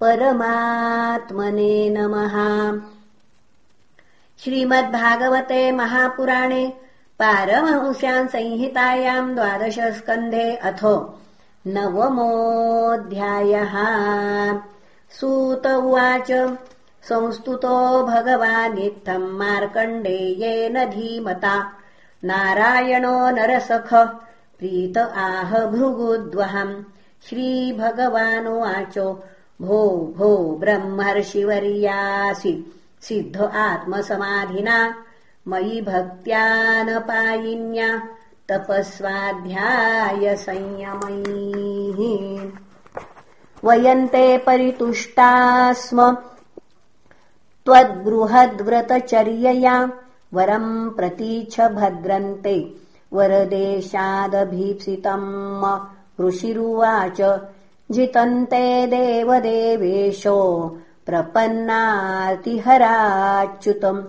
परमात्मने नमः। श्रीमद्भागवते महापुराणे पारमहंस्याम् संहितायाम् द्वादशस्कन्धे अथो नवमोऽध्यायः। सूत उवाच संस्तुतो भगवानित्थम् मार्कण्डेयेन धीमता। नारायणो नरसख प्रीत आह भृगुद्वहम् श्रीभगवानुवाचो। भो भो ब्रह्मर्षिवर्यासि। सिद्ध आत्मसमाधिना। मयि भक्त्यानपायिन्या। तपस्वाध्यायसंयमैः। वयन्ते परितुष्टा स्म त्वद्बृहद्व्रतचर्यया। वरम् प्रतीच्छ भद्रन्ते वरदेशादभीप्सितम् ऋषिरुवाच जितन्ते देवदेवेशो प्रपन्नातिहराच्युतम्।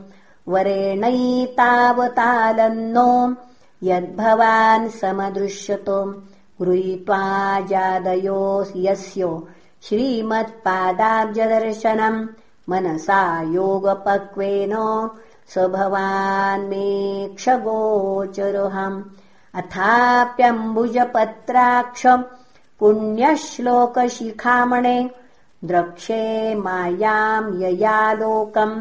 वरेणैतावतालन्नो यद्भवान् समदृश्यतो गृहीत्वा जादयो यस्यो श्रीमत्पादाब्जदर्शनम्। मनसा योगपक्वेन स भवान्मेक्षगोचरोऽहम् अथाप्यम्बुजपत्राक्ष पुण्यश्लोकशिखामणे द्रक्षे मायाम् ययालोकम्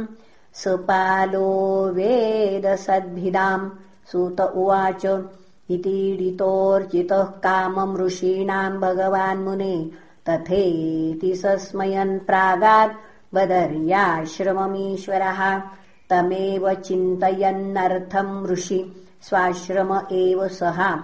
सपालो वेदसद्भिदाम् सूत उवाच इतीडितोऽर्चितः कामम् ऋषीणाम् भगवान्मुने तथेति सस्मयन् प्रागात् बदर्याश्रममीश्वरः तमेव चिन्तयन्नर्थम् ऋषि स्वाश्रम एव सः।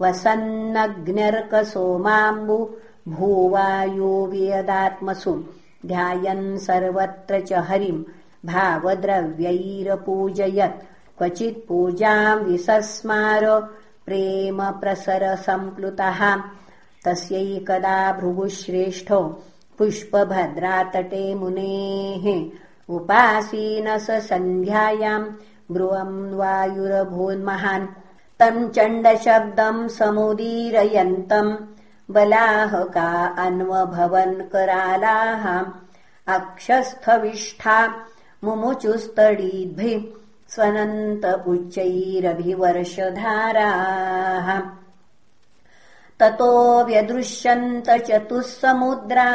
वसन्नग्न्यर्कसोमाम्बु भूवायो वियदात्मसु। ध्यायन् सर्वत्र च हरिम्। भावद्रव्यैरपूजयत्। क्वचित् पूजाम् विसस्मार प्रेम प्रसरसम्प्लुतः तस्यैकदा भृगुश्रेष्ठो पुष्पभद्रातटे मुनेः। उपासीन स सन्ध्यायाम् ब्रुवम् वायुरभून्महान्। तम् चण्डशब्दम् समुदीरयन्तम् बलाहका अन्वभवन् करालाः। अक्षस्थविष्ठा मुमुचुस्तडीद्भिः स्वनन्त उच्चैरभिवर्षधाराः। ततो व्यदृश्यन्त चतुःसमुद्रा।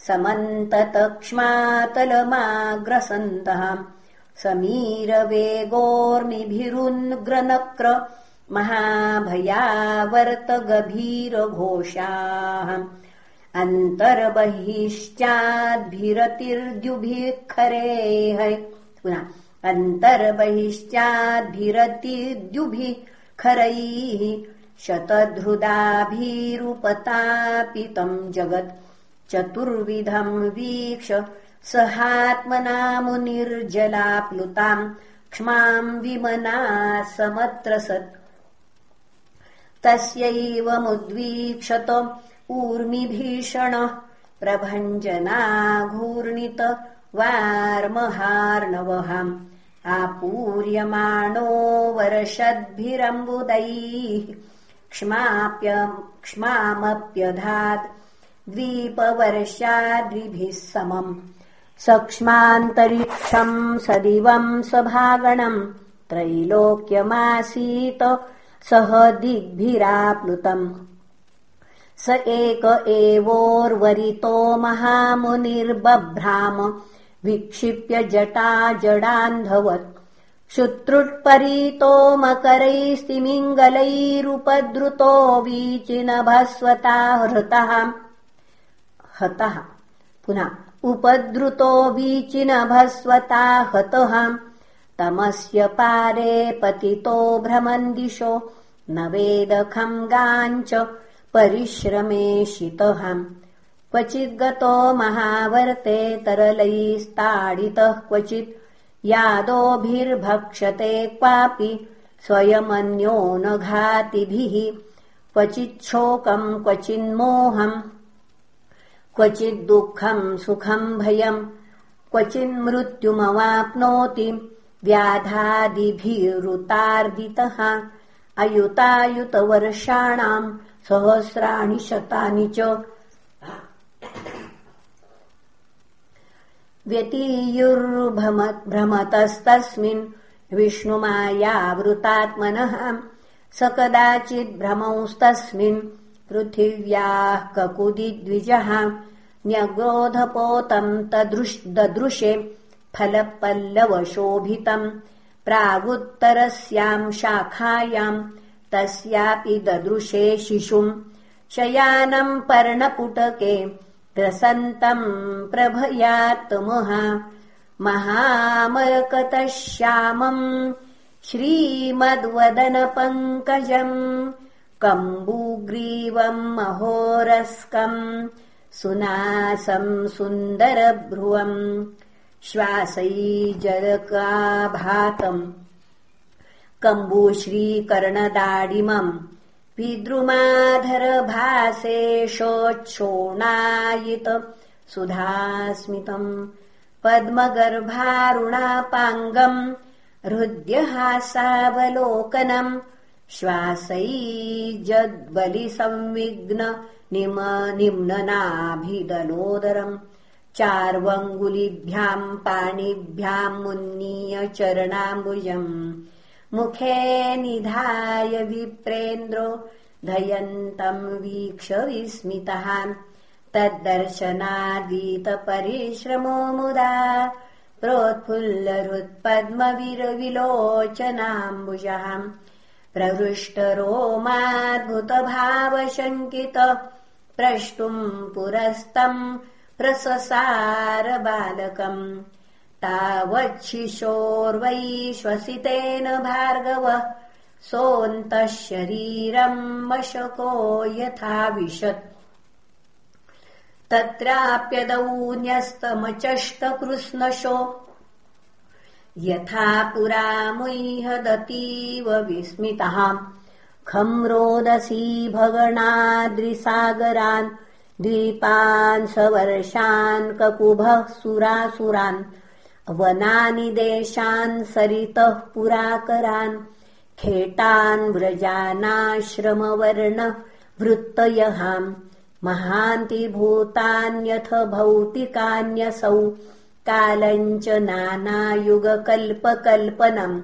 समन्ततक्ष्मातलमाग्रसन्तः समीरवेगोर्निभिरुन्ग्रनक्र महाभयावर्तगभीरघोषाः। खरेः पुनः अन्तर्बहिश्चाद्भिरतिर्द्युभिः खरैः शतधृदाभिरुपतापितम् जगत्। चतुर्विधम् वीक्ष सहात्मनामुनिर्जलाप्लुताम् क्ष्माम् विमना समत्रसत्। तस्यैवमुद्वीक्षत ऊर्मिभीषणः प्रभञ्जनाघूर्णित वार्महार्णवहाम् आपूर्यमाणो वर्षद्भिरम्बुदैः क्ष्मामप्यधात् द्वीपवर्षाद्विभिः समम् सक्ष्मान्तरिक्षम् सदिवम् सभागणम् त्रैलोक्यमासीत सह दिग्भिराप्लुतम्। स एक एवोर्वरितो महामुनिर्बभ्राम विक्षिप्य जटा जडान्धवत् शुत्रुट्परीतो मकरैस्तिमिङ्गलैरुपद्रुतो वीचिनभस्वता हृतः। हतः। पुनः उपद्रुतो वीचिनभस्वता हतः। तमस्य पारे पतितो भ्रमन् दिशो न वेदखम् गाञ्च परिश्रमेशितः क्वचिद्गतो महावर्ते तरलैस्ताडितः क्वचित् यादोभिर्भक्षते क्वापि स्वयमन्यो न घातिभिः क्वचिच्छोकम् क्वचिन्मोहम् क्वचिद्दुःखम् सुखम् भयम् क्वचिन्मृत्युमवाप्नोति व्याधादिभिरुतार्दितः अयुतायुतवर्षाणाम् सहस्राणि शतानि च। व्यतीयुर्भ्रमतस्तस्मिन् विष्णुमायावृतात्मनः। स कदाचिद्भ्रमौस्तस्मिन् पृथिव्याः ककुदिद्विजः न्यग्रोधपोतम् ददृशे फलपल्लवशोभितम् प्रागुत्तरस्याम् शाखायाम् तस्यापि ददृशे शिशुम् शयानम् पर्णपुटके प्रभयात्महा महामरकतः श्यामम् श्रीमद्वदनपङ्कजम् कम्बूग्रीवम् महोरस्कम् सुनासम् सुन्दरभ्रुवम् श्वासैजरकाभातम् कम्बुश्रीकर्णदाडिमम् विद्रुमाधरभासेषोच्छोणायित सुधास्मितम् पद्मगर्भारुणापाङ्गम् हृद्यहासावलोकनम् श्वासैजद्बलिसंविघ्न निम्ननाभिदलोदरम् चार्वङ्गुलिभ्याम् पाणिभ्याम् मुन्नीय चरणाम्बुजम् मुखे निधाय विप्रेन्द्रो धयन्तम् वीक्ष विस्मितः तद्दर्शनादीतपरिश्रमो मुदा प्रोत्फुल्लहृत्पद्मविरविलोचनाम्बुजः प्रहृष्टरोमाद्भुतभावशङ्कित प्रष्टुम् पुरस्तम् प्रससार बालकम् तावच्छिशोर्वै श्वसितेन भार्गव सोऽन्तः शरीरम् मशको यथा विशत् तत्राप्यदौ न्यस्तमचष्टकृष्णशो यथा पुरा मुह्यदतीव विस्मितः। खम् रोदसी भगणाद्रिसागरान् द्वीपान् सवर्षान् ककुभः सुरासुरान् वनानि देशान् सरितः पुराकरान् खेटान् व्रजानाश्रमवर्ण वृत्तयहाम् महान्ति भूतान्यथ भौतिकान्यसौ कालञ्च नानायुगकल्पकल्पनम्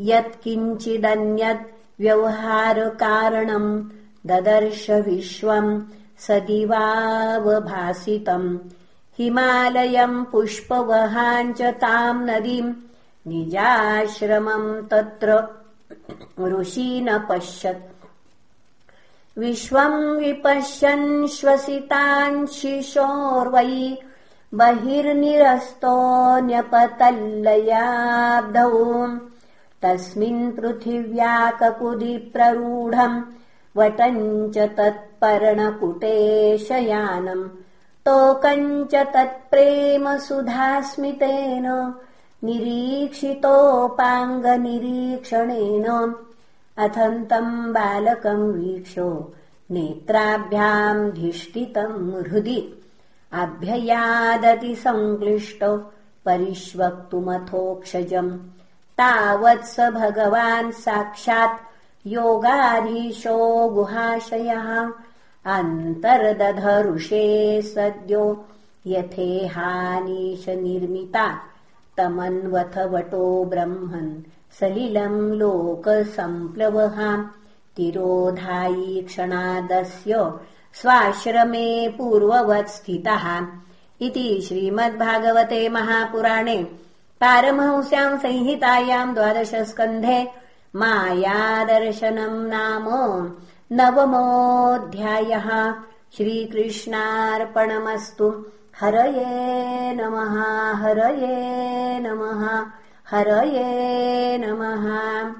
यत्किञ्चिदन्यत् व्यवहारकारणम् ददर्श विश्वम् सदिवावभासितम् हिमालयम् पुष्पवहाम् च ताम् नदीम् निजाश्रमम् तत्र ऋषी न पश्यत्। विश्वम् विपश्यन् श्वसितान् शिशोर्वै बहिर्निरस्तोऽन्यपतल्लयाब्धौ तस्मिन् पृथिव्या ककुदि प्ररूढम् वटम् च तत्पर्णकुटे शयानम् तोकम् च तत्प्रेम सुधास्मितेन निरीक्षितोपाङ्गनिरीक्षणेन। अथन्तम् बालकम् वीक्षो नेत्राभ्याम् धिष्ठितम् हृदि अभ्ययादति सङ्क्लिष्टो परिष्वक्तुमथोक्षजम्। तावत् स भगवान् साक्षात् योगाधीशो गुहाशयः। अन्तर्दधरुषे सद्यो यथेहानीश निर्मिता। तमन्वथ वटो ब्रह्मन् सलिलम् लोकसम्प्लवहा तिरोधायी क्षणादस्य स्वाश्रमे पूर्ववत् स्थितः इति श्रीमद्भागवते महापुराणे पारमहंस्याम् संहितायाम् द्वादशस्कन्धे मायादर्शनम् नाम नवमोऽध्यायः। श्रीकृष्णार्पणमस्तु। हरये नमः हरये नमः हरये नमः